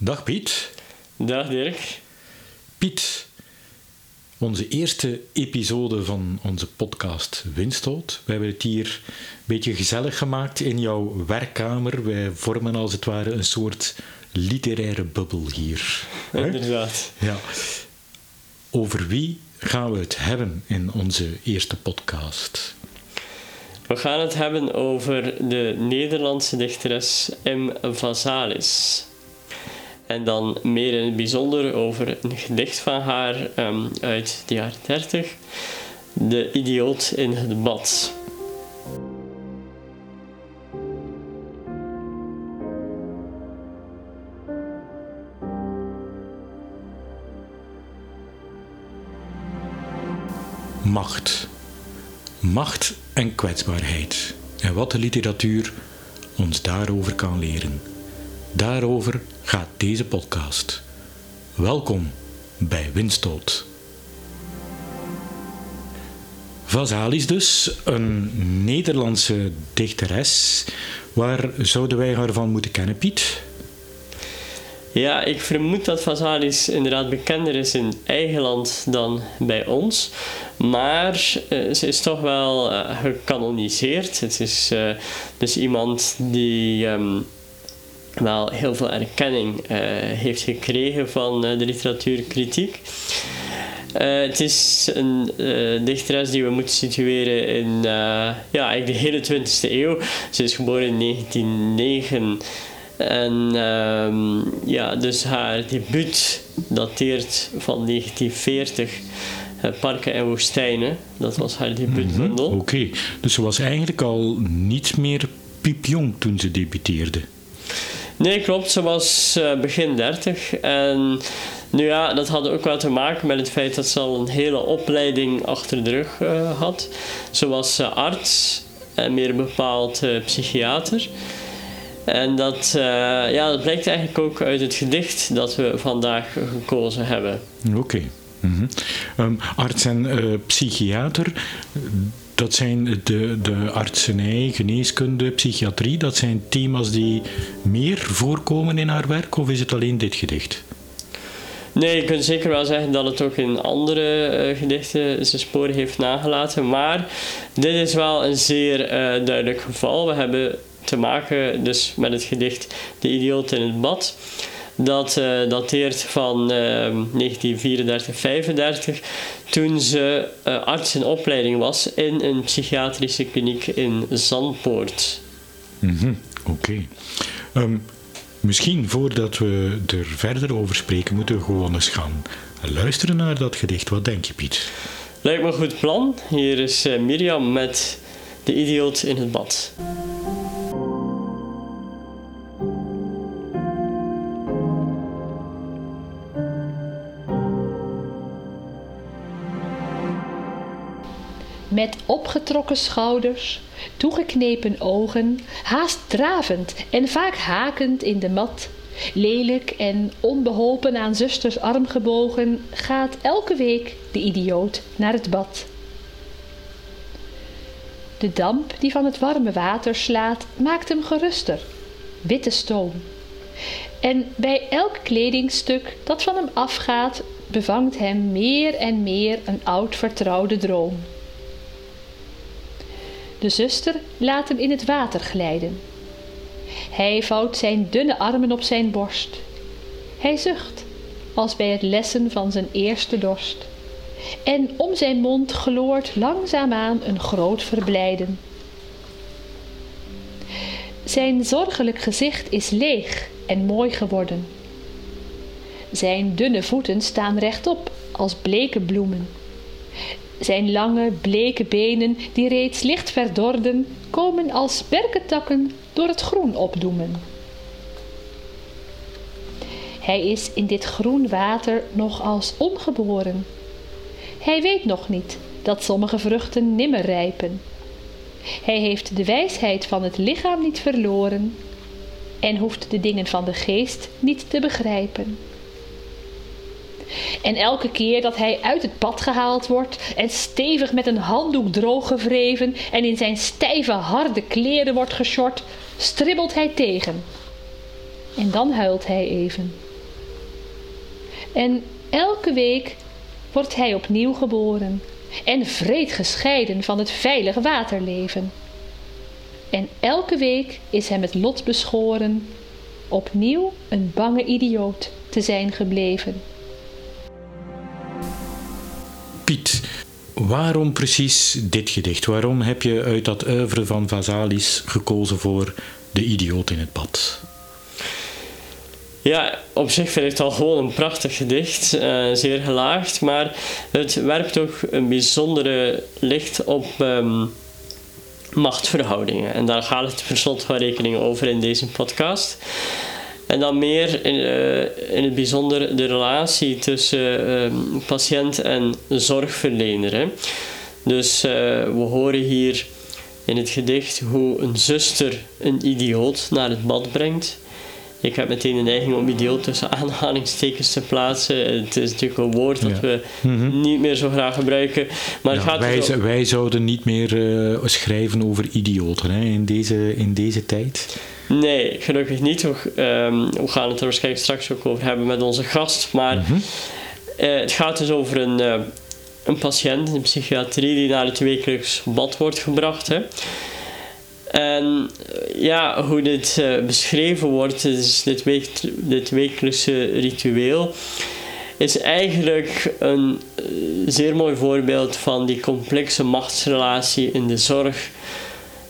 Dag Piet. Dag Dirk. Piet, onze eerste episode van onze podcast Winstoot. We hebben het hier een beetje gezellig gemaakt in jouw werkkamer. Wij vormen als het ware een soort literaire bubbel hier. Inderdaad. Ja. Over wie gaan we het hebben in onze eerste podcast? We gaan het hebben over de Nederlandse dichteres M. Vazalis. En dan meer in het bijzonder over een gedicht van haar ehm, uit de jaren 30. De idioot in het bad. Macht. Macht en kwetsbaarheid. En wat de literatuur ons daarover kan leren. Daarover gaat deze podcast. Welkom bij Winstoot. Vazalis dus, een Nederlandse dichteres. Waar zouden wij haar van moeten kennen, Piet? Ja, ik vermoed dat Vazalis inderdaad bekender is in eigen land dan bij ons. Maar eh, ze is toch wel gecanoniseerd. Het is eh, dus iemand die ehm, wel heel veel erkenning eh, heeft gekregen van eh, de literatuurkritiek. Eh, het is een eh, dichteres die we moeten situeren in ja, eigenlijk de hele 20e eeuw. Ze is geboren in 1909. En ehm, ja, dus haar debuut dateert van 1940. eh, Parken en woestijnen, dat was haar debuutbundel. Oké, dus ze was eigenlijk al niet meer piepjong toen ze debuteerde. Nee, klopt. Ze was eh, begin 30. En nu ja, dat had ook wel te maken met het feit dat ze al een hele opleiding achter de rug eh, had. Ze was eh, arts en meer bepaald psychiater. En dat, ja, dat blijkt eigenlijk ook uit het gedicht dat we vandaag gekozen hebben. Oké. Mhm. Ehm, arts en psychiater, dat zijn de, de artsenij, geneeskunde, psychiatrie, dat zijn thema's die meer voorkomen in haar werk, of is het alleen dit gedicht? Nee, je kunt zeker wel zeggen dat het ook in andere eh, gedichten zijn sporen heeft nagelaten. Maar dit is wel een zeer eh, duidelijk geval. We hebben te maken dus met het gedicht De idioot in het bad. Dat eh, dateert van eh, 1934-35, toen ze eh, arts in opleiding was in een psychiatrische kliniek in Zandpoort. Mhm, Oké. Ehm, misschien voordat we er verder over spreken, moeten we gewoon eens gaan luisteren naar dat gedicht. Wat denk je, Piet? Lijkt me een goed plan. Hier is eh, Mirjam met De idioot in het bad. Met opgetrokken schouders, toegeknepen ogen, haast dravend en vaak hakend in de mat, lelijk en onbeholpen aan zusters arm gebogen, gaat elke week de idioot naar het bad. De damp die van het warme water slaat, maakt hem geruster, witte stoom. En bij elk kledingstuk dat van hem afgaat, bevangt hem meer en meer een oud vertrouwde droom. De zuster laat hem in het water glijden. Hij vouwt zijn dunne armen op zijn borst. Hij zucht, als bij het lessen van zijn eerste dorst. En om zijn mond gloort langzaamaan een groot verblijden. Zijn zorgelijk gezicht is leeg en mooi geworden. Zijn dunne voeten staan rechtop als bleke bloemen. Zijn lange, bleke benen, die reeds licht verdorden, komen als berkentakken door het groen opdoemen. Hij is in dit groen water nog als ongeboren. Hij weet nog niet dat sommige vruchten nimmer rijpen. Hij heeft de wijsheid van het lichaam niet verloren en hoeft de dingen van de geest niet te begrijpen. En elke keer dat hij uit het bad gehaald wordt en stevig met een handdoek droog gewreven en in zijn stijve harde kleren wordt geschort, stribbelt hij tegen. En dan huilt hij even. En elke week wordt hij opnieuw geboren en vreed gescheiden van het veilige waterleven. En elke week is hem het lot beschoren opnieuw een bange idioot te zijn gebleven. Piet, waarom precies dit gedicht? Waarom heb je uit dat oeuvre van Vasalis gekozen voor De idioot in het bad? Ja, op zich vind ik het al gewoon een prachtig gedicht, uh, zeer gelaagd, maar het werpt ook een bijzondere licht op um, machtsverhoudingen. En daar gaat het per slot van rekening over in deze podcast. En dan meer in, uh, in het bijzonder de relatie tussen uh, patiënt en zorgverlener. Hè. Dus uh, we horen hier in het gedicht hoe een zuster een idioot naar het bad brengt. Ik heb meteen de neiging om idioot tussen aanhalingstekens te plaatsen. Het is natuurlijk een woord dat we mhm. niet meer zo graag gebruiken. Maar ja, gaat wij, wij, zouden niet meer schrijven over idioten hè, in, deze, in deze tijd. Nee, gelukkig niet. We, um, we, gaan het er waarschijnlijk straks ook over hebben met onze gast. Maar mm het gaat dus over een, uh, een patiënt in de psychiatrie die naar het wekelijks bad wordt gebracht. Hè. En eh, ja, hoe dit uh, beschreven wordt, is dit, week, dit wekelijkse ritueel, is eigenlijk een zeer mooi voorbeeld van die complexe machtsrelatie in de zorg.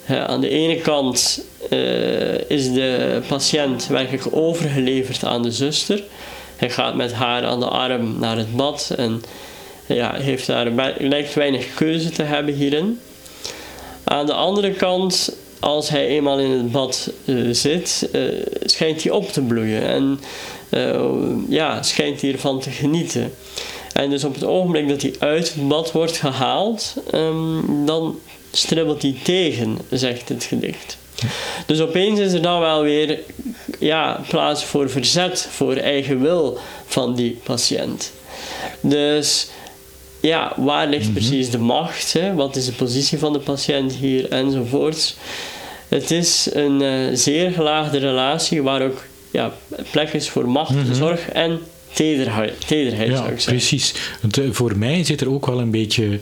aan de ene kant uh, is de patiënt werkelijk overgeleverd aan de zuster. Hij gaat met haar aan de arm naar het bad en ja, heeft daar, lijkt weinig keuze te hebben hierin. Aan de andere kant, als hij eenmaal in het bad uh, zit, uh, schijnt hij op te bloeien en ja, schijnt hij ervan te genieten. En dus op het ogenblik dat hij uit het bad wordt gehaald, um, dan stribbelt hij tegen, zegt het gedicht. Dus opeens is er dan wel weer ja, plaats voor verzet, voor eigen wil van die patiënt. Dus ja, waar ligt mhm. precies de macht? Hè? Wat is de positie van de patiënt hier enzovoorts? Het is een uh, zeer gelaagde relatie waar ook ja, plek is voor macht, mm zorg en tederheid, tederheid ja, zou ik zeggen. Precies. Want, uh, voor mij zit er ook wel een beetje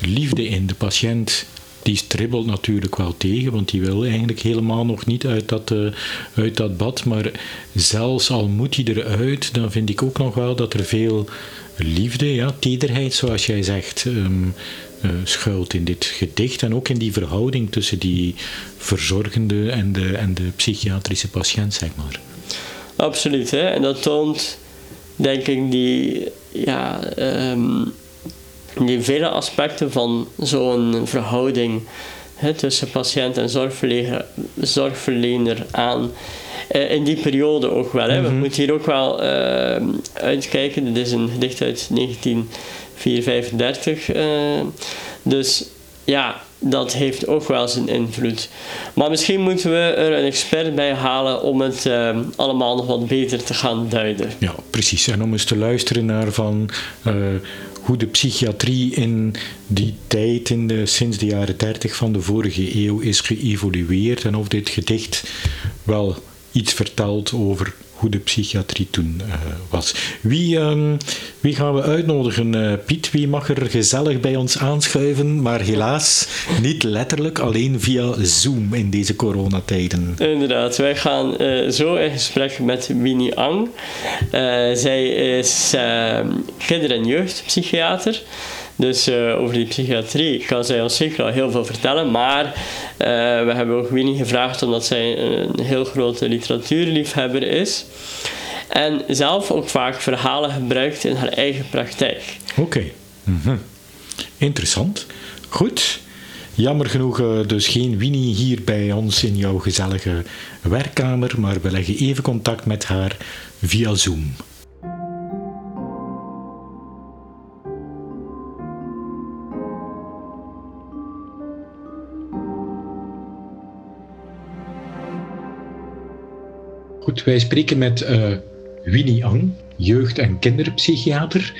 liefde in. De patiënt die stribbelt natuurlijk wel tegen, want die wil eigenlijk helemaal nog niet uit dat, uh, uit dat bad. Maar zelfs al moet hij eruit, dan vind ik ook nog wel dat er veel liefde, ja, tederheid, zoals jij zegt, um, uh, schuilt in dit gedicht. En ook in die verhouding tussen die verzorgende en de, en de psychiatrische patiënt, zeg maar. Absoluut, hè? en dat toont, denk ik, die. Ja, um die vele aspecten van zo'n verhouding hè, tussen patiënt en zorgverlener, zorgverlener aan. Uh, in die periode ook wel. Hè. We mhm. moeten hier ook wel uh, uitkijken. Dit is een gedicht uit 1935. Uh, dus ja, dat heeft ook wel zijn invloed. Maar misschien moeten we er een expert bij halen om het uh, allemaal nog wat beter te gaan duiden. Ja, precies. En om eens te luisteren naar van uh, hoe de psychiatrie in die tijd, in de, sinds de jaren 30 van de vorige eeuw, is geëvolueerd en of dit gedicht wel iets vertelt over hoe de psychiatrie toen uh, was. Wie, um, wie gaan we uitnodigen, uh, Piet? Wie mag er gezellig bij ons aanschuiven? Maar helaas niet letterlijk, alleen via Zoom in deze coronatijden. Inderdaad, wij gaan uh, zo in gesprek met Winnie Ang. zij is ehm, kinder- en jeugdpsychiater. Dus uh, over die psychiatrie kan zij ons zeker al heel veel vertellen. Maar uh, we hebben ook Winnie gevraagd omdat zij een heel grote literatuurliefhebber is. En zelf ook vaak verhalen gebruikt in haar eigen praktijk. Oké, -hmm. interessant. Goed. Jammer genoeg uh, dus geen Winnie hier bij ons in jouw gezellige werkkamer, maar we leggen even contact met haar via Zoom. Goed, wij spreken met uh, Winnie Ang, jeugd- en kinderpsychiater.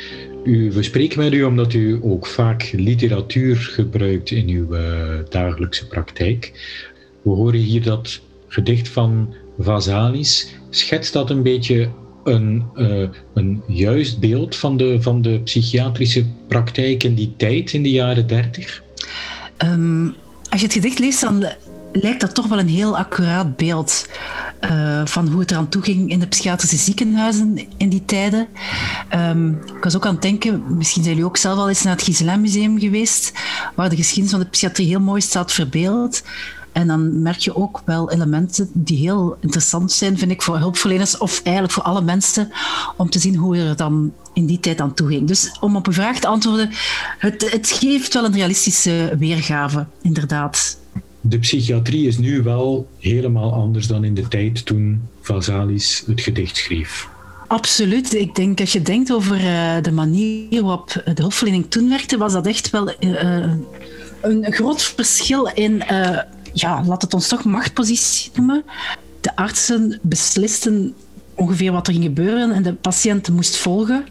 U, we spreken met u omdat u ook vaak literatuur gebruikt in uw uh, dagelijkse praktijk. We horen hier dat gedicht van Vasalis. Schetst dat een beetje een, uh, een juist beeld van de, van de psychiatrische praktijk in die tijd, in de jaren dertig? Um, als je het gedicht leest, dan lijkt dat toch wel een heel accuraat beeld uh, van hoe het eraan toe ging in de psychiatrische ziekenhuizen in die tijden. Um, ik was ook aan het denken, misschien zijn jullie ook zelf al eens naar het Gisela Museum geweest, waar de geschiedenis van de psychiatrie heel mooi staat verbeeld. En dan merk je ook wel elementen die heel interessant zijn, vind ik, voor hulpverleners of eigenlijk voor alle mensen, om te zien hoe er dan in die tijd aan toe ging. Dus om op uw vraag te antwoorden, het, het geeft wel een realistische weergave, inderdaad. De psychiatrie is nu wel helemaal anders dan in de tijd toen Vazalis het gedicht schreef. Absoluut. Ik denk, als je denkt over uh, de manier waarop de hulpverlening toen werkte, was dat echt wel uh, een groot verschil in ja, laat het ons toch machtpositie noemen. De artsen beslisten ongeveer wat er ging gebeuren en de patiënt moest volgen.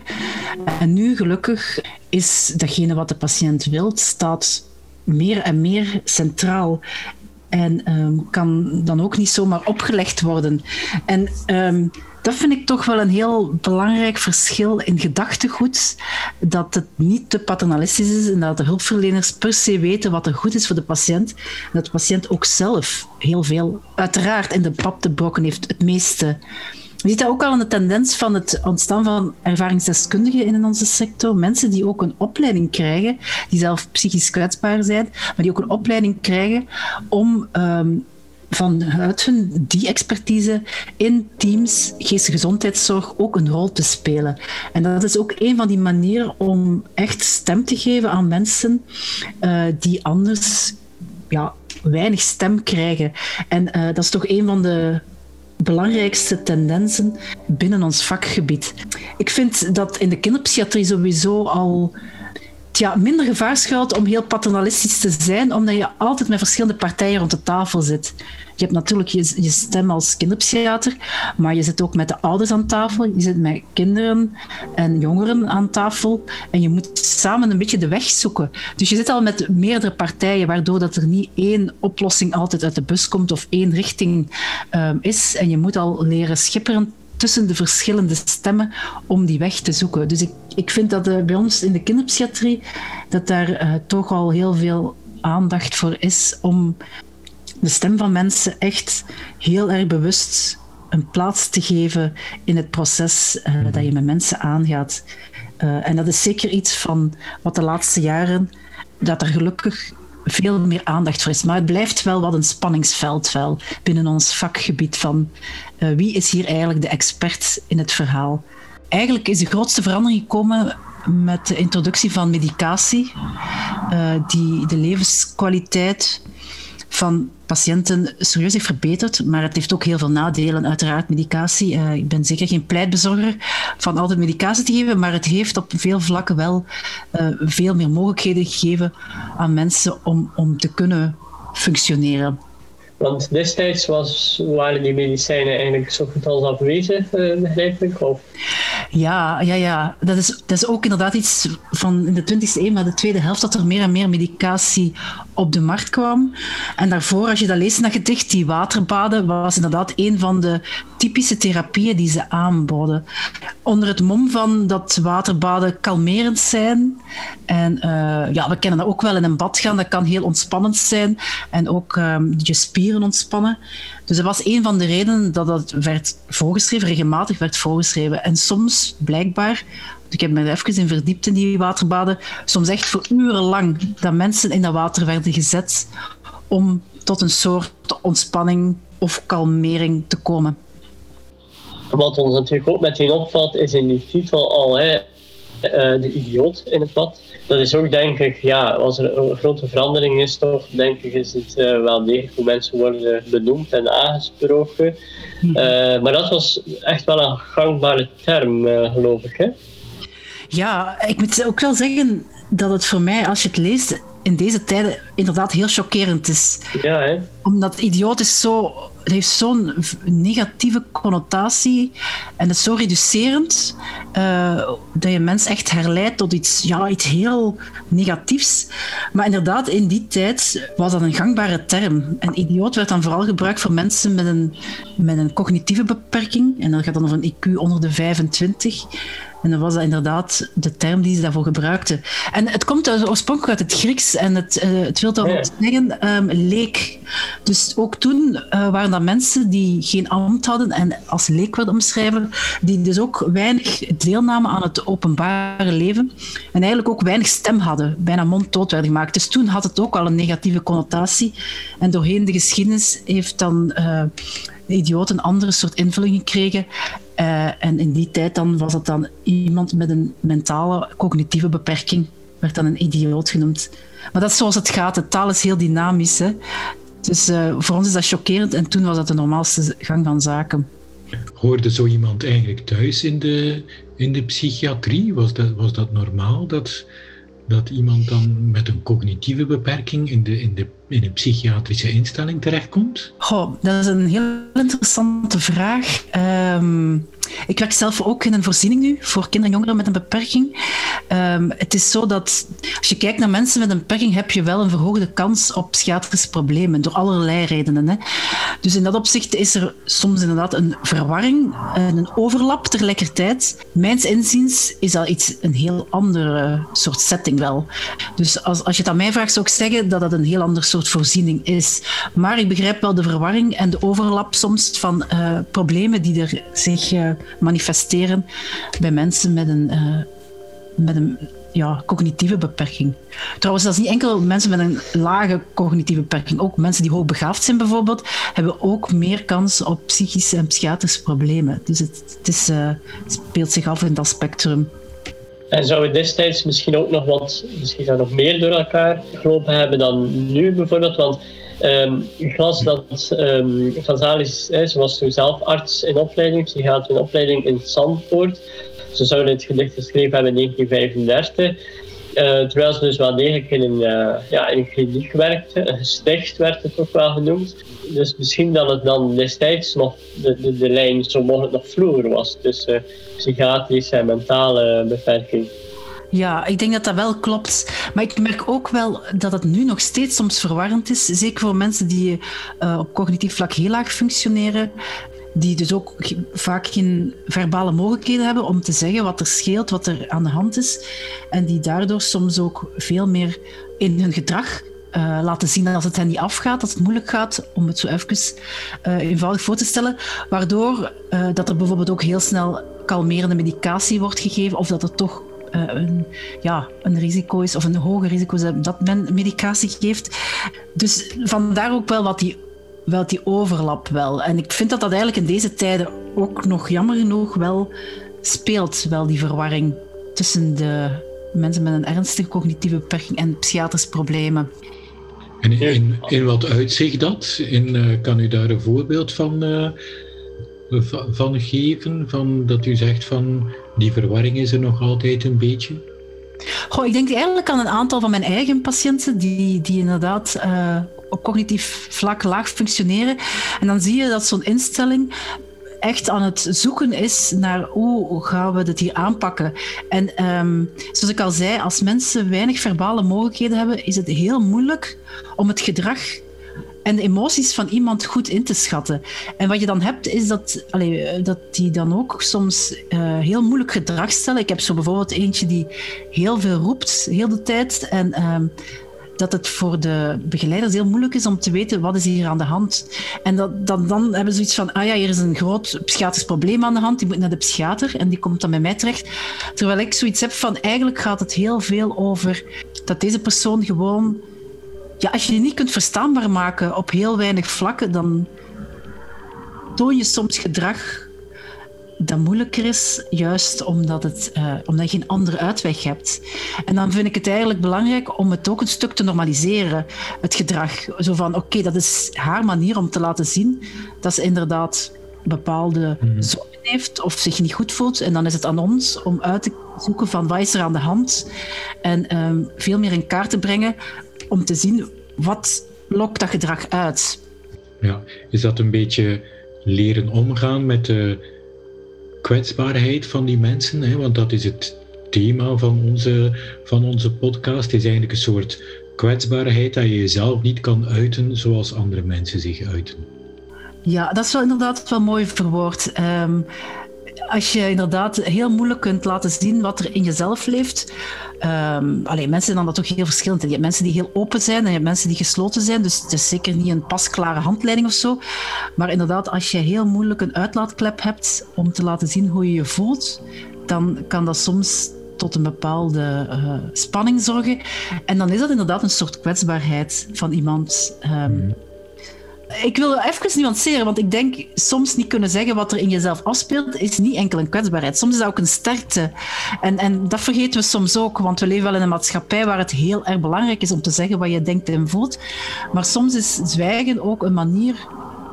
En nu, gelukkig, is datgene wat de patiënt wil, staat meer en meer centraal. En um, kan dan ook niet zomaar opgelegd worden. En um, dat vind ik toch wel een heel belangrijk verschil in gedachtegoed. Dat het niet te paternalistisch is en dat de hulpverleners per se weten wat er goed is voor de patiënt. En dat de patiënt ook zelf heel veel, uiteraard, in de pap te brokken heeft. Het meeste. Je ziet dat ook al in de tendens van het ontstaan van ervaringsdeskundigen in onze sector. Mensen die ook een opleiding krijgen, die zelf psychisch kwetsbaar zijn, maar die ook een opleiding krijgen om um, vanuit hun die expertise in teams geestelijke gezondheidszorg ook een rol te spelen. En dat is ook een van die manieren om echt stem te geven aan mensen uh, die anders ja, weinig stem krijgen. En uh, dat is toch een van de belangrijkste tendensen binnen ons vakgebied. Ik vind dat in de kinderpsychiatrie sowieso al ja, minder gevaar schuilt om heel paternalistisch te zijn, omdat je altijd met verschillende partijen rond de tafel zit. Je hebt natuurlijk je, stem als kinderpsychiater, maar je zit ook met de ouders aan tafel, je zit met kinderen en jongeren aan tafel en je moet samen een beetje de weg zoeken. Dus je zit al met meerdere partijen, waardoor dat er niet één oplossing altijd uit de bus komt of één richting um, is. En je moet al leren schipperen tussen de verschillende stemmen om die weg te zoeken. Dus ik, ik vind dat uh, bij ons in de kinderpsychiatrie dat daar uh, toch al heel veel aandacht voor is om de stem van mensen echt heel erg bewust een plaats te geven in het proces uh, dat je met mensen aangaat. en dat is zeker iets van wat de laatste jaren, dat er gelukkig veel meer aandacht voor is. Maar het blijft wel wat een spanningsveld wel binnen ons vakgebied van uh, wie is hier eigenlijk de expert in het verhaal. Eigenlijk is de grootste verandering gekomen met de introductie van medicatie, uh, die de levenskwaliteit van patiënten serieus heeft verbeterd, maar het heeft ook heel veel nadelen, uiteraard, medicatie. Uh, ik ben zeker geen pleitbezorger van altijd medicatie te geven, maar het heeft op veel vlakken wel uh, veel meer mogelijkheden gegeven aan mensen om, om te kunnen functioneren. Want destijds was, waren die medicijnen eigenlijk zo goed als afwezig, uh, begrijp ik? Of? Ja, ja, ja. Dat, is, dat is ook inderdaad iets van in de 20e eeuw, maar de tweede helft, dat er meer en meer medicatie op de markt kwam. En daarvoor, als je dat leest in dat gedicht, die waterbaden, was inderdaad een van de typische therapieën die ze aanboden. Onder het mom van dat waterbaden kalmerend zijn. En uh, ja, we kennen dat ook wel in een bad gaan, dat kan heel ontspannend zijn. En ook um, je spieren ontspannen. Dus dat was een van de redenen dat dat werd voorgeschreven, regelmatig werd voorgeschreven. En soms, blijkbaar, ik heb me even in verdiept in die waterbaden, soms echt voor urenlang dat mensen in dat water werden gezet om tot een soort ontspanning of kalmering te komen. Wat ons natuurlijk ook meteen opvalt, is in die titel al hè, uh, de idioot in het pad. Dat is ook denk ik, ja, als er een grote verandering is toch, denk ik is het uh, wel degelijk hoe mensen worden benoemd en aangesproken. Uh, maar dat was echt wel een gangbare term, geloof ik. Hè? Ja, ik moet ook wel zeggen dat het voor mij, als je het leest, in deze tijden inderdaad heel chockerend is. Ja, hè? Omdat idioot is zo, het heeft zo'n negatieve connotatie en het is zo reducerend uh, dat je mens echt herleidt tot iets, ja, iets heel negatiefs. Maar inderdaad, in die tijd was dat een gangbare term. En idioot werd dan vooral gebruikt voor mensen met een, met een cognitieve beperking. En dat gaat dan over een IQ onder de 25. En dat was dat inderdaad de term die ze daarvoor gebruikten. En het komt oorspronkelijk uit het Grieks en het, uh, het wil dan zeggen um, leek. Dus ook toen uh, waren dat mensen die geen ambt hadden en als leek werden omschrijven, die dus ook weinig deelnamen aan het openbare leven en eigenlijk ook weinig stem hadden, bijna monddood werden gemaakt. Dus toen had het ook al een negatieve connotatie. En doorheen de geschiedenis heeft dan uh, de idioot een andere soort invulling gekregen. Uh, en in die tijd dan was het dan iemand met een mentale, cognitieve beperking, werd dan een idioot genoemd. Maar dat is zoals het gaat. De taal is heel dynamisch. Hè? Dus uh, voor ons is dat chockerend en toen was dat de normaalste gang van zaken. Hoorde zo iemand eigenlijk thuis in de, in de psychiatrie? Was dat, was dat normaal dat, dat iemand dan met een cognitieve beperking in, de, in, de, in een psychiatrische instelling terechtkomt? Goh, dat is een heel interessante vraag. Um, ik werk zelf ook in een voorziening nu voor kinderen en jongeren met een beperking. Um, het is zo dat als je kijkt naar mensen met een beperking, heb je wel een verhoogde kans op psychiatrische problemen, door allerlei redenen. Hè. Dus in dat opzicht is er soms inderdaad een verwarring, een overlap tegelijkertijd. Mijns inziens is dat iets, een heel andere soort setting wel. Dus als, als je het aan mij vraagt, zou ik zeggen dat dat een heel ander soort voorziening is. Maar ik begrijp wel de verwarring en de overlap soms van uh, problemen die er zich uh, manifesteren bij mensen met een, uh, met een ja, cognitieve beperking. Trouwens, dat is niet enkel mensen met een lage cognitieve beperking. Ook mensen die hoogbegaafd zijn bijvoorbeeld, hebben ook meer kans op psychische en psychiatrische problemen. Dus het, het, is, uh, het speelt zich af in dat spectrum. En zou het destijds misschien ook nog wat, misschien nog meer door elkaar gelopen hebben dan nu bijvoorbeeld? Want um, ik las dat um, ze was toen zelf arts in opleiding, psychiater in opleiding in Zandvoort. Ze zouden het gedicht geschreven hebben in 1935. Uh, terwijl ze dus wel degelijk in een, uh, ja, in een kliniek werkte. Een gesticht werd het ook wel genoemd. Dus misschien dat het dan destijds nog de, de, de lijn zo mogelijk nog vloer was tussen psychiatrische en mentale beperking. Ja, ik denk dat dat wel klopt. Maar ik merk ook wel dat het nu nog steeds soms verwarrend is. Zeker voor mensen die uh, op cognitief vlak heel laag functioneren. Die dus ook vaak geen verbale mogelijkheden hebben om te zeggen wat er scheelt, wat er aan de hand is. En die daardoor soms ook veel meer in hun gedrag uh, laten zien als het hen niet afgaat, dat het moeilijk gaat, om het zo even uh, eenvoudig voor te stellen. Waardoor dat er bijvoorbeeld ook heel snel kalmerende medicatie wordt gegeven, of dat er toch een, ja, een risico is, of een hoger risico is dat men medicatie geeft. Dus vandaar ook wel wat die, wel die overlap wel. En ik vind dat dat eigenlijk in deze tijden ook nog jammer genoeg wel speelt, wel die verwarring tussen de mensen met een ernstige cognitieve beperking en psychiatrische problemen. En in, in wat uitzicht dat? In, uh, kan u daar een voorbeeld van, uh, van geven? Van dat u zegt van die verwarring is er nog altijd een beetje? Goh, ik denk eigenlijk aan een aantal van mijn eigen patiënten die, die inderdaad uh, op cognitief vlak laag functioneren. En dan zie je dat zo'n instelling echt aan het zoeken is naar hoe gaan we dit hier aanpakken. En um, zoals ik al zei, als mensen weinig verbale mogelijkheden hebben, is het heel moeilijk om het gedrag en de emoties van iemand goed in te schatten. En wat je dan hebt, is dat, allee, dat die dan ook soms uh, heel moeilijk gedrag stellen. Ik heb zo bijvoorbeeld eentje die heel veel roept, heel de tijd. En um, dat het voor de begeleiders heel moeilijk is om te weten wat is hier aan de hand. En dat, dat, dan hebben ze zoiets van, ah ja, hier is een groot psychiatrisch probleem aan de hand, die moet naar de psychiater en die komt dan bij mij terecht. Terwijl ik zoiets heb van, eigenlijk gaat het heel veel over dat deze persoon gewoon ja, als je je niet kunt verstaanbaar maken op heel weinig vlakken, dan toon je soms gedrag dat moeilijker is, juist omdat, het, uh, omdat je geen andere uitweg hebt. En dan vind ik het eigenlijk belangrijk om het ook een stuk te normaliseren, het gedrag. Zo van, oké, okay, dat is haar manier om te laten zien dat ze inderdaad bepaalde mm. zorgen heeft of zich niet goed voelt. En dan is het aan ons om uit te zoeken van wat is er aan de hand. En um, veel meer in kaart te brengen om te zien wat lokt dat gedrag uit. Ja, is dat een beetje leren omgaan met de kwetsbaarheid van die mensen? Hè? Want dat is het thema van onze, van onze podcast. Het is eigenlijk een soort kwetsbaarheid dat je jezelf niet kan uiten zoals andere mensen zich uiten. Ja, dat is wel inderdaad wel mooi verwoord. Um, als je inderdaad heel moeilijk kunt laten zien wat er in jezelf leeft. Um, alleen mensen zijn dan dat toch heel verschillend. Je hebt mensen die heel open zijn en je hebt mensen die gesloten zijn. Dus het is zeker niet een pasklare handleiding of zo. Maar inderdaad, als je heel moeilijk een uitlaatklep hebt om te laten zien hoe je je voelt, dan kan dat soms tot een bepaalde uh, spanning zorgen. En dan is dat inderdaad een soort kwetsbaarheid van iemand. Um, ik wil even nuanceren, want ik denk soms niet kunnen zeggen wat er in jezelf afspeelt, is niet enkel een kwetsbaarheid. Soms is dat ook een sterkte. En, en dat vergeten we soms ook, want we leven wel in een maatschappij waar het heel erg belangrijk is om te zeggen wat je denkt en voelt. Maar soms is zwijgen ook een manier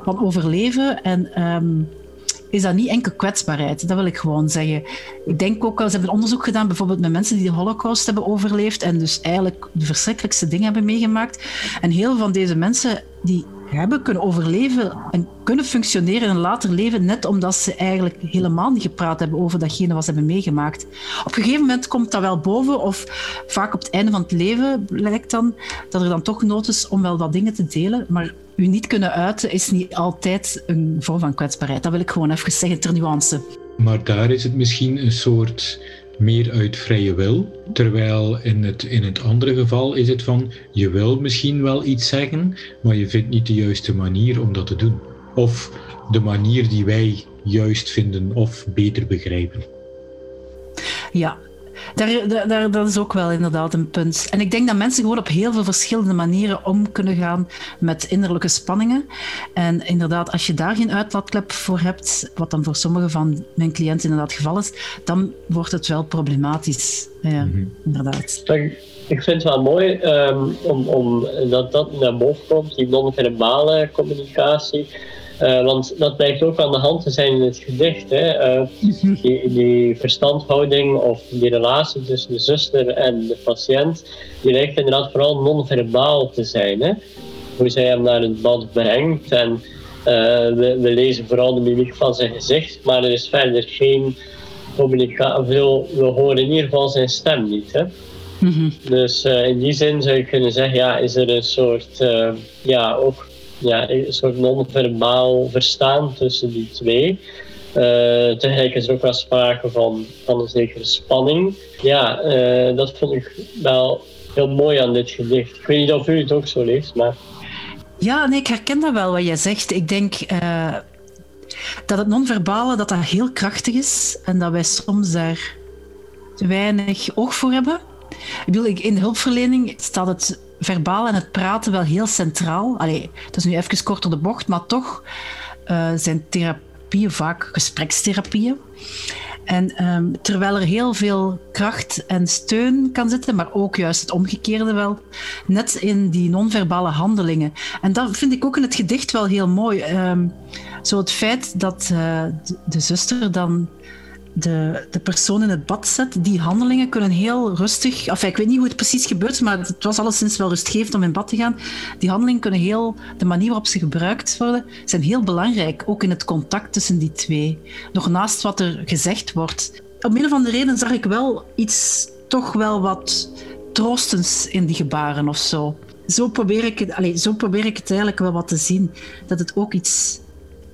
van overleven en um, is dat niet enkel kwetsbaarheid. Dat wil ik gewoon zeggen. Ik denk ook wel, ze hebben onderzoek gedaan bijvoorbeeld met mensen die de holocaust hebben overleefd en dus eigenlijk de verschrikkelijkste dingen hebben meegemaakt. En heel van deze mensen die hebben kunnen overleven en kunnen functioneren in later leven, net omdat ze eigenlijk helemaal niet gepraat hebben over datgene wat ze hebben meegemaakt. Op een gegeven moment komt dat wel boven, of vaak op het einde van het leven blijkt dan dat er dan toch nood is om wel wat dingen te delen, maar u niet kunnen uiten is niet altijd een vorm van kwetsbaarheid. Dat wil ik gewoon even zeggen ter nuance. Maar daar is het misschien een soort meer uit vrije wil. Terwijl in het, in het andere geval is het van je wil misschien wel iets zeggen, maar je vindt niet de juiste manier om dat te doen. Of de manier die wij juist vinden of beter begrijpen. Ja, daar, daar, dat is ook wel inderdaad een punt. En ik denk dat mensen gewoon op heel veel verschillende manieren om kunnen gaan met innerlijke spanningen. En inderdaad, als je daar geen uitlaatklep voor hebt, wat dan voor sommige van mijn cliënten inderdaad het geval is, dan wordt het wel problematisch. Ja, mhm. inderdaad. Ik vind het wel mooi um, om, om dat dat naar boven komt, die non-verbale communicatie. Uh, want dat blijkt ook aan de hand te zijn in het gedicht. Hè? Uh, die, die, verstandhouding of die relatie tussen de zuster en de patiënt, die lijkt inderdaad vooral non-verbaal te zijn. Hè? Hoe zij hem naar het bad brengt. En uh, we, we, lezen vooral de mimiek van zijn gezicht, maar er is verder geen communicatie. We horen in ieder geval zijn stem niet. Hè? Mm -hmm. Dus in die zin zou je kunnen zeggen, ja, is er een soort, ja, ook ja, een soort non-verbaal verstaan tussen die twee. Uh, tegelijk is ook wel sprake van, van een zekere spanning. Ja, uh, dat vond ik wel heel mooi aan dit gedicht. Ik weet niet of u het ook zo leest, maar... Ja, nee, ik herken dat wel wat jij zegt. Ik denk uh, dat het non-verbale dat dat heel krachtig is en dat wij soms daar te weinig oog voor hebben. Ik bedoel, in de hulpverlening staat het verbaal en het praten wel heel centraal. Allee, dat is nu even kort door de bocht, maar toch uh, zijn therapieën vaak gesprekstherapieën. En um, terwijl er heel veel kracht en steun kan zitten, maar ook juist het omgekeerde wel, net in die non-verbale handelingen. En dat vind ik ook in het gedicht wel heel mooi. Um, zo het feit dat de, de zuster dan de, de persoon in het bad zet. Die handelingen kunnen heel rustig... Enfin, ik weet niet hoe het precies gebeurt, maar het was alleszins wel rustgevend om in bad te gaan. Die handelingen kunnen heel... De manier waarop ze gebruikt worden, zijn heel belangrijk. Ook in het contact tussen die twee. Nog naast wat er gezegd wordt. Om een of andere reden zag ik wel iets... Toch wel wat troostends in die gebaren of zo. Zo probeer ik het, allez, zo probeer ik het eigenlijk wel wat te zien. Dat het ook iets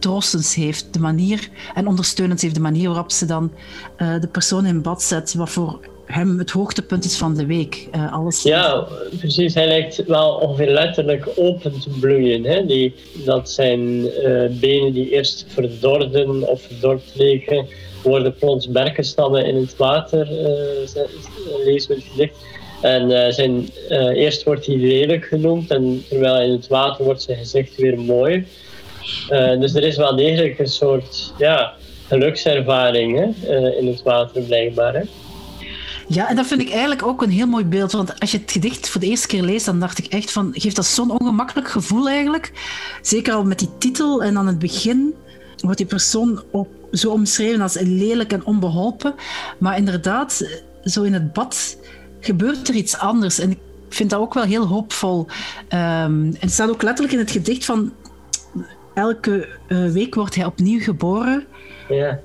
troostends heeft. De manier, en ondersteunend heeft de manier waarop ze dan uh, de persoon in bad zet, wat voor hem het hoogtepunt is van de week. Uh, alles ja, precies. Hij lijkt wel ongeveer letterlijk open te bloeien. Hè? Die, dat zijn uh, benen die eerst verdorden of verdord leken, worden plots berkenstammen in het water, uh, lees het gedicht. En zijn, eerst wordt hij lelijk genoemd en terwijl in het water wordt zijn gezicht weer mooi. Uh, dus er is wel degelijk een soort ja, gelukservaring hè, uh, in het water blijkbaar. Ja, en dat vind ik eigenlijk ook een heel mooi beeld. Want als je het gedicht voor de eerste keer leest, dan dacht ik echt van... Geeft dat zo'n ongemakkelijk gevoel eigenlijk? Zeker al met die titel en dan het begin wordt die persoon ook zo omschreven als lelijk en onbeholpen. Maar inderdaad, zo in het bad gebeurt er iets anders. En ik vind dat ook wel heel hoopvol. Ehm, en het staat ook letterlijk in het gedicht van elke eh, week wordt hij opnieuw geboren. Ja.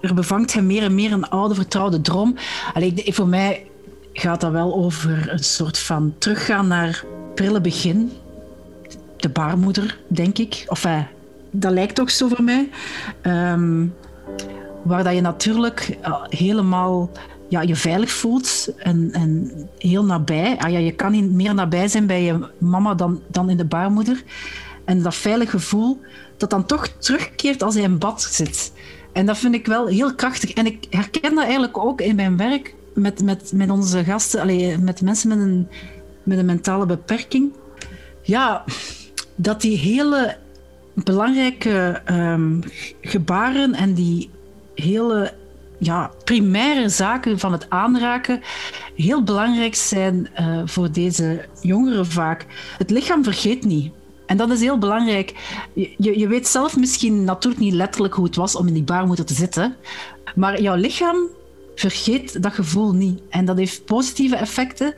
Er bevangt hem meer en meer een oude vertrouwde droom. Allee, voor mij gaat dat wel over een soort van teruggaan naar prille begin. De baarmoeder, denk ik. Of uh, dat lijkt toch zo voor mij. Ehm, waar dat je natuurlijk uh, helemaal ja, je veilig voelt en, en heel nabij. Ah, ja, je kan niet meer nabij zijn bij je mama dan, dan in de baarmoeder. En dat veilig gevoel dat dan toch terugkeert als hij in bad zit. En dat vind ik wel heel krachtig. En ik herken dat eigenlijk ook in mijn werk met, met, met onze gasten, allee, met mensen met een, met een mentale beperking. Ja, dat die hele belangrijke um, gebaren en die hele ja, primaire zaken van het aanraken heel belangrijk zijn uh, voor deze jongeren vaak. Het lichaam vergeet niet. En dat is heel belangrijk. Je, je weet zelf misschien natuurlijk niet letterlijk hoe het was om in die baarmoeder te zitten. Maar jouw lichaam vergeet dat gevoel niet. En dat heeft positieve effecten.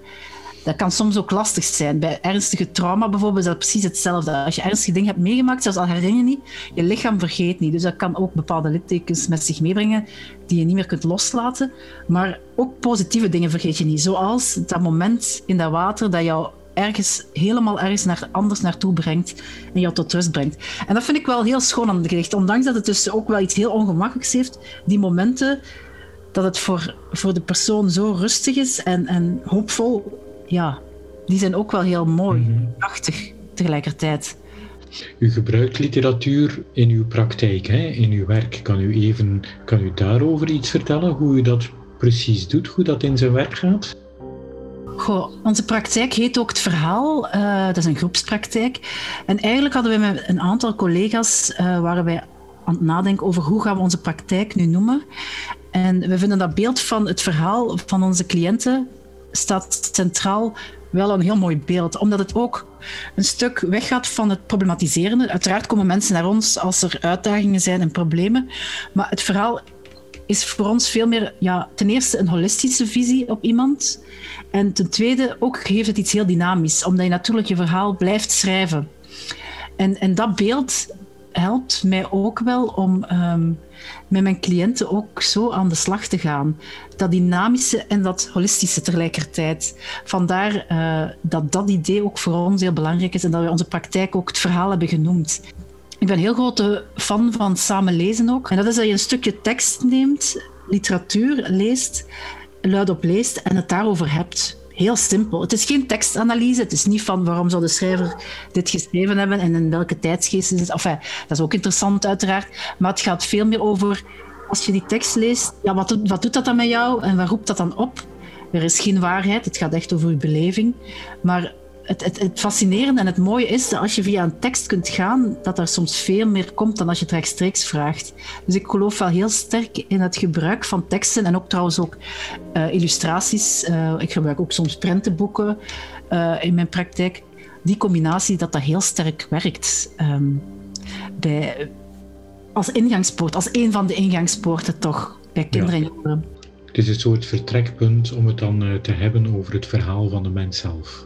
Dat kan soms ook lastig zijn. Bij ernstige trauma bijvoorbeeld is dat precies hetzelfde. Als je ernstige dingen hebt meegemaakt, zelfs al herinner je niet, je lichaam vergeet niet. Dus dat kan ook bepaalde littekens met zich meebrengen die je niet meer kunt loslaten. Maar ook positieve dingen vergeet je niet. Zoals dat moment in dat water dat jou ergens helemaal ergens naar, anders naartoe brengt en jou tot rust brengt. En dat vind ik wel heel schoon aan het gedicht. Ondanks dat het dus ook wel iets heel ongemakkelijks heeft, die momenten dat het voor, voor de persoon zo rustig is en, en hoopvol, ja, die zijn ook wel heel mooi, mm -hmm. prachtig tegelijkertijd. U gebruikt literatuur in uw praktijk, hè? in uw werk. Kan u, even, kan u daarover iets vertellen, hoe u dat precies doet, hoe dat in zijn werk gaat? Goh, onze praktijk heet ook het verhaal. Uh, dat is een groepspraktijk. En eigenlijk hadden we met een aantal collega's uh, waren wij aan het nadenken over hoe gaan we onze praktijk nu noemen. En we vinden dat beeld van het verhaal van onze cliënten staat centraal wel een heel mooi beeld, omdat het ook een stuk weggaat van het problematiseren. Uiteraard komen mensen naar ons als er uitdagingen zijn en problemen, maar het verhaal is voor ons veel meer, ja, ten eerste een holistische visie op iemand. En ten tweede ook heeft het iets heel dynamisch, omdat je natuurlijk je verhaal blijft schrijven. En, en dat beeld helpt mij ook wel om um, met mijn cliënten ook zo aan de slag te gaan. Dat dynamische en dat holistische tegelijkertijd. Vandaar uh, dat dat idee ook voor ons heel belangrijk is en dat we onze praktijk ook het verhaal hebben genoemd. Ik ben heel grote fan van samen lezen ook. En dat is dat je een stukje tekst neemt, literatuur leest, luidop leest en het daarover hebt. Heel simpel. Het is geen tekstanalyse. Het is niet van waarom zou de schrijver dit geschreven hebben en in welke tijdsgeest is het. Enfin, dat is ook interessant uiteraard. Maar het gaat veel meer over, als je die tekst leest, ja, wat, wat doet dat dan met jou en waar roept dat dan op? Er is geen waarheid. Het gaat echt over je beleving. Maar het, het, het, fascinerende en het mooie is dat als je via een tekst kunt gaan, dat er soms veel meer komt dan als je het rechtstreeks vraagt. Dus ik geloof wel heel sterk in het gebruik van teksten en ook trouwens ook uh, illustraties. Uh, ik gebruik ook soms prentenboeken uh, in mijn praktijk. Die combinatie, dat dat heel sterk werkt. Um, bij, als ingangspoort, als een van de ingangspoorten toch, bij kinderen ja. en jongeren. Het is een soort vertrekpunt om het dan te hebben over het verhaal van de mens zelf.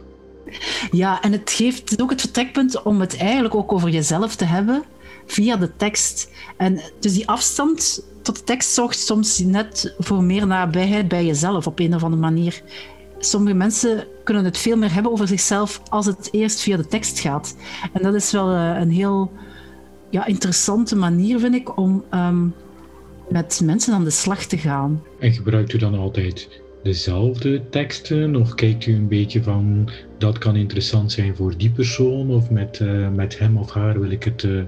Ja, en het geeft ook het vertrekpunt om het eigenlijk ook over jezelf te hebben via de tekst. En dus die afstand tot de tekst zorgt soms net voor meer nabijheid bij jezelf op een of andere manier. Sommige mensen kunnen het veel meer hebben over zichzelf als het eerst via de tekst gaat. En dat is wel een heel ja, interessante manier, vind ik, om um, met mensen aan de slag te gaan. En gebruikt u dan altijd dezelfde teksten? Of kijkt u een beetje van dat kan interessant zijn voor die persoon? Of met, uh, met hem of haar wil ik het uh,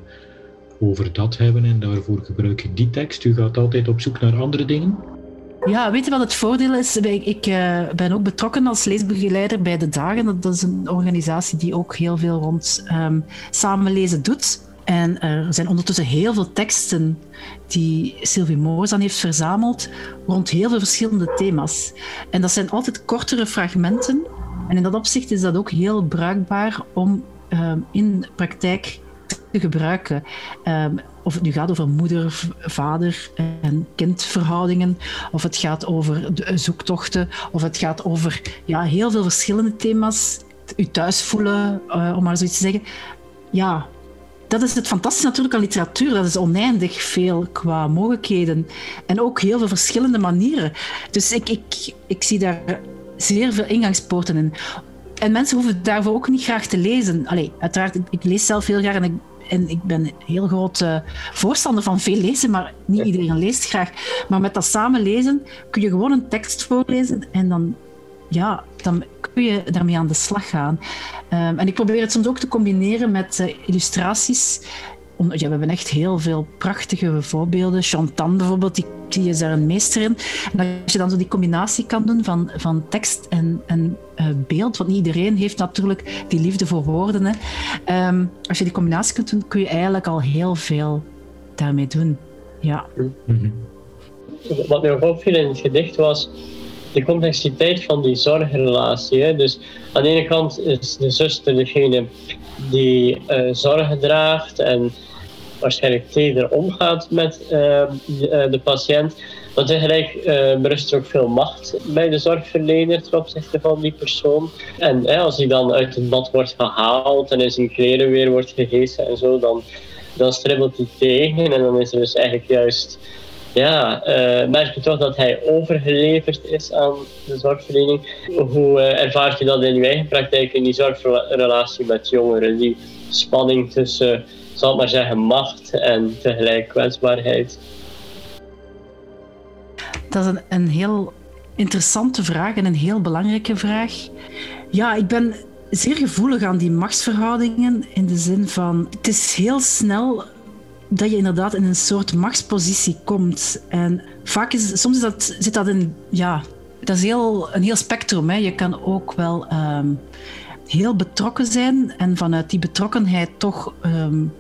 over dat hebben en daarvoor gebruik ik die tekst? U gaat altijd op zoek naar andere dingen? Ja, weet je wat het voordeel is? Ik uh, ben ook betrokken als leesbegeleider bij De Dagen. Dat is een organisatie die ook heel veel rond um, samenlezen doet. En er zijn ondertussen heel veel teksten die Sylvie Moos aan heeft verzameld rond heel veel verschillende thema's. En dat zijn altijd kortere fragmenten. En in dat opzicht is dat ook heel bruikbaar om uh, in praktijk te gebruiken. Ehm, of het nu gaat over moeder, vader en kindverhoudingen, of het gaat over de zoektochten, of het gaat over ja, heel veel verschillende thema's. U thuis voelen, uh, om maar zoiets te zeggen. Ja, dat is het fantastische natuurlijk aan literatuur. Dat is oneindig veel qua mogelijkheden. En ook heel veel verschillende manieren. Dus ik, ik, ik zie daar zeer veel ingangspoorten in. En mensen hoeven daarvoor ook niet graag te lezen. Allee, uiteraard, ik, lees zelf heel graag en ik, en ik ben heel groot uh, voorstander van veel lezen, maar niet iedereen leest graag. Maar met dat samen lezen kun je gewoon een tekst voorlezen en dan, ja, dan kun je daarmee aan de slag gaan. Um, en ik probeer het soms ook te combineren met uh, illustraties ja, we hebben echt heel veel prachtige voorbeelden. Chantan bijvoorbeeld, die, die is daar een meester in. En als je dan zo die combinatie kan doen van, van tekst en, en uh, beeld, want niet iedereen heeft natuurlijk die liefde voor woorden. Hè. Um, als je die combinatie kunt doen, kun je eigenlijk al heel veel daarmee doen. Ja. Mm Wat mij ook opviel in het gedicht was de complexiteit van die zorgrelatie. Dus aan de ene kant is de zuster degene die uh, zorgen draagt en waarschijnlijk teder omgaat met de, uh, de, patiënt. Maar tegelijk uh, berust er ook veel macht bij de zorgverlener ten opzichte van die persoon. En als hij dan uit het bad wordt gehaald en in zijn kleren weer wordt gehesen en zo, dan, dan stribbelt hij tegen. En dan is er dus eigenlijk juist ja, uh, merk je toch dat hij overgeleverd is aan de zorgverlening. Hoe uh, ervaart je dat in je eigen praktijk in die zorgrelatie met jongeren? Die spanning tussen, zal ik maar zeggen, macht en tegelijk kwetsbaarheid? Dat is een, een heel interessante vraag en een heel belangrijke vraag. Ja, ik ben zeer gevoelig aan die machtsverhoudingen in de zin van het is heel snel dat je inderdaad in een soort machtspositie komt. En vaak is, soms is dat, zit dat in, ja, dat is heel, een heel spectrum. Hè. Je kan ook wel ehm, heel betrokken zijn en vanuit die betrokkenheid toch um,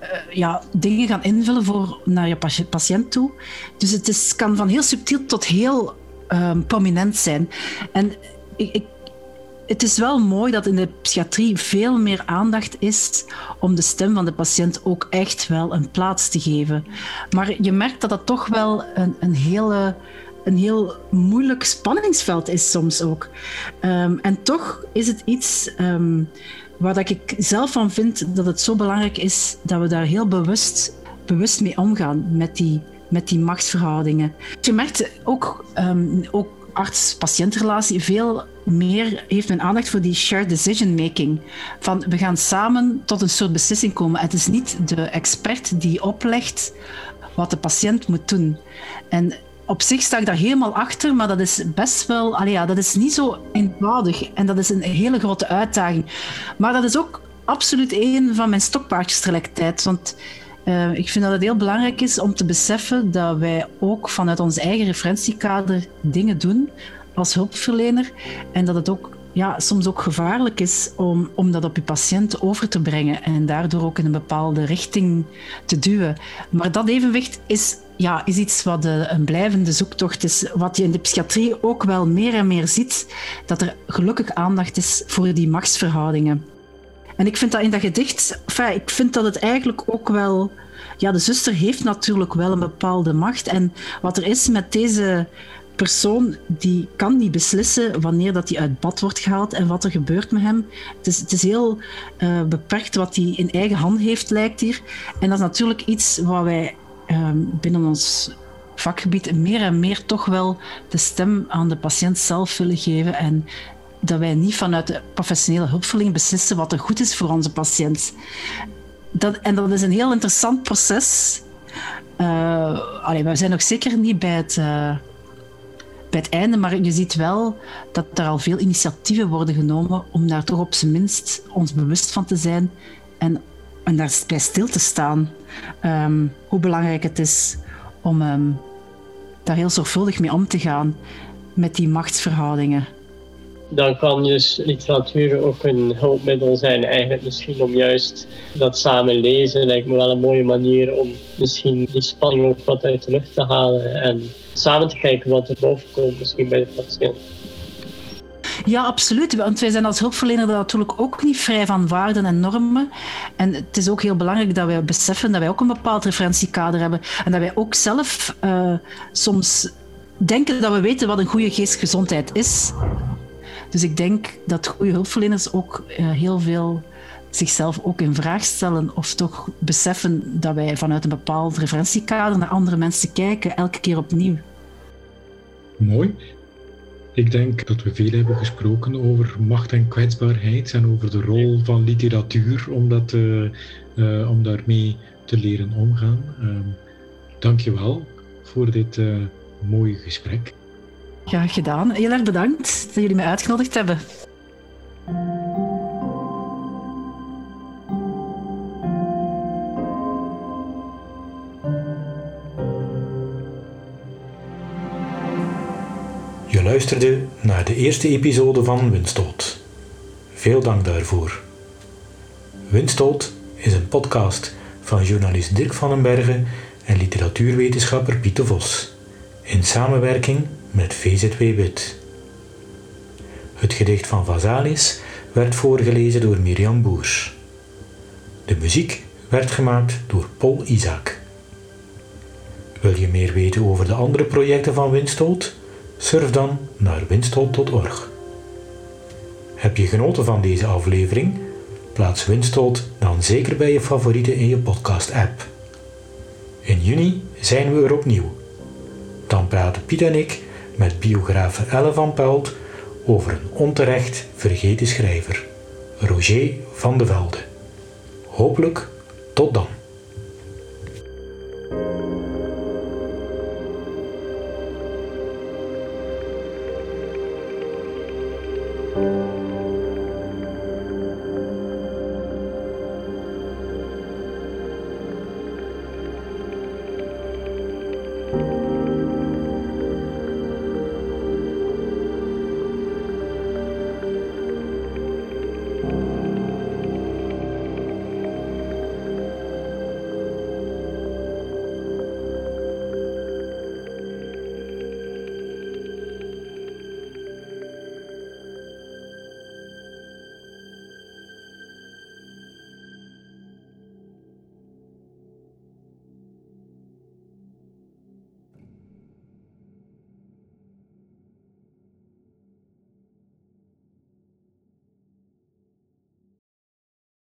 uh, ja, dingen gaan invullen voor, naar je patiënt toe. Dus het is, kan van heel subtiel tot heel um, prominent zijn. En ik, ik het is wel mooi dat in de psychiatrie veel meer aandacht is om de stem van de patiënt ook echt wel een plaats te geven. Maar je merkt dat dat toch wel een, een hele een heel moeilijk spanningsveld is soms ook. Um, en toch is het iets um, waar dat ik zelf van vind dat het zo belangrijk is dat we daar heel bewust, bewust mee omgaan met die, met die machtsverhoudingen. Je merkt ook, um, ook arts-patiëntrelatie veel meer heeft men aandacht voor die shared decision making. Van we gaan samen tot een soort beslissing komen. Het is niet de expert die oplegt wat de patiënt moet doen. En op zich sta ik daar helemaal achter, maar dat is best wel, allee ja, dat is niet zo eenvoudig en dat is een hele grote uitdaging. Maar dat is ook absoluut een van mijn stokpaardjes tegelijkertijd. Want uh, ik vind dat het heel belangrijk is om te beseffen dat wij ook vanuit ons eigen referentiekader dingen doen als hulpverlener. En dat het ook ja, soms ook gevaarlijk is om, om dat op je patiënt over te brengen en daardoor ook in een bepaalde richting te duwen. Maar dat evenwicht is, ja, is iets wat een blijvende zoektocht is. Wat je in de psychiatrie ook wel meer en meer ziet, dat er gelukkig aandacht is voor die machtsverhoudingen. En ik vind dat in dat gedicht, ik vind dat het eigenlijk ook wel. Ja, de zuster heeft natuurlijk wel een bepaalde macht. En wat er is met deze persoon, die kan niet beslissen wanneer dat hij uit bad wordt gehaald en wat er gebeurt met hem. Het is, het is heel uh, beperkt wat hij in eigen hand heeft, lijkt hier. En dat is natuurlijk iets wat wij uh, binnen ons vakgebied meer en meer toch wel de stem aan de patiënt zelf willen geven. En dat wij niet vanuit de professionele hulpverlening beslissen wat er goed is voor onze patiënt. Dat, en dat is een heel interessant proces. Uh, we zijn nog zeker niet bij het, uh, bij het einde, maar je ziet wel dat er al veel initiatieven worden genomen om daar toch op zijn minst ons bewust van te zijn en, en daarbij stil te staan. Um, hoe belangrijk het is om um, daar heel zorgvuldig mee om te gaan met die machtsverhoudingen dan kan dus literatuur ook een hulpmiddel zijn, eigenlijk misschien om juist dat samen lezen. Lijkt me wel een mooie manier om misschien die spanning ook wat uit de lucht te halen en samen te kijken wat er boven komt, misschien bij de patiënt. Ja, absoluut. Want wij zijn als hulpverlener natuurlijk ook niet vrij van waarden en normen. En het is ook heel belangrijk dat wij beseffen dat wij ook een bepaald referentiekader hebben. En dat wij ook zelf uh, soms denken dat we weten wat een goede geestgezondheid is. Dus ik denk dat goede hulpverleners ook uh, heel veel zichzelf ook in vraag stellen of toch beseffen dat wij vanuit een bepaald referentiekader naar andere mensen kijken, elke keer opnieuw. Mooi. Ik denk dat we veel hebben gesproken over macht en kwetsbaarheid en over de rol van literatuur om, dat, uh, uh, om daarmee te leren omgaan. Uh, Dank je wel voor dit uh, mooie gesprek. Graag gedaan. Heel erg bedankt dat jullie mij uitgenodigd hebben. Je luisterde naar de eerste episode van Winstoot. Veel dank daarvoor. Winstoot is een podcast van journalist Dirk van den Bergen en literatuurwetenschapper Pieter Vos, in samenwerking met VZW Wit. Het gedicht van Vazalis werd voorgelezen door Mirjam Boers. De muziek werd gemaakt door Paul Isaac. Wil je meer weten over de andere projecten van Winstoot? Surf dan naar winstoot.org. Heb je genoten van deze aflevering? Plaats Winstoot dan zeker bij je favorieten in je podcast-app. In juni zijn we er opnieuw. Dan praten Piet en ik met biografe Elle van Pelt over een onterecht vergeten schrijver, Roger van de Velde. Hopelijk tot dan.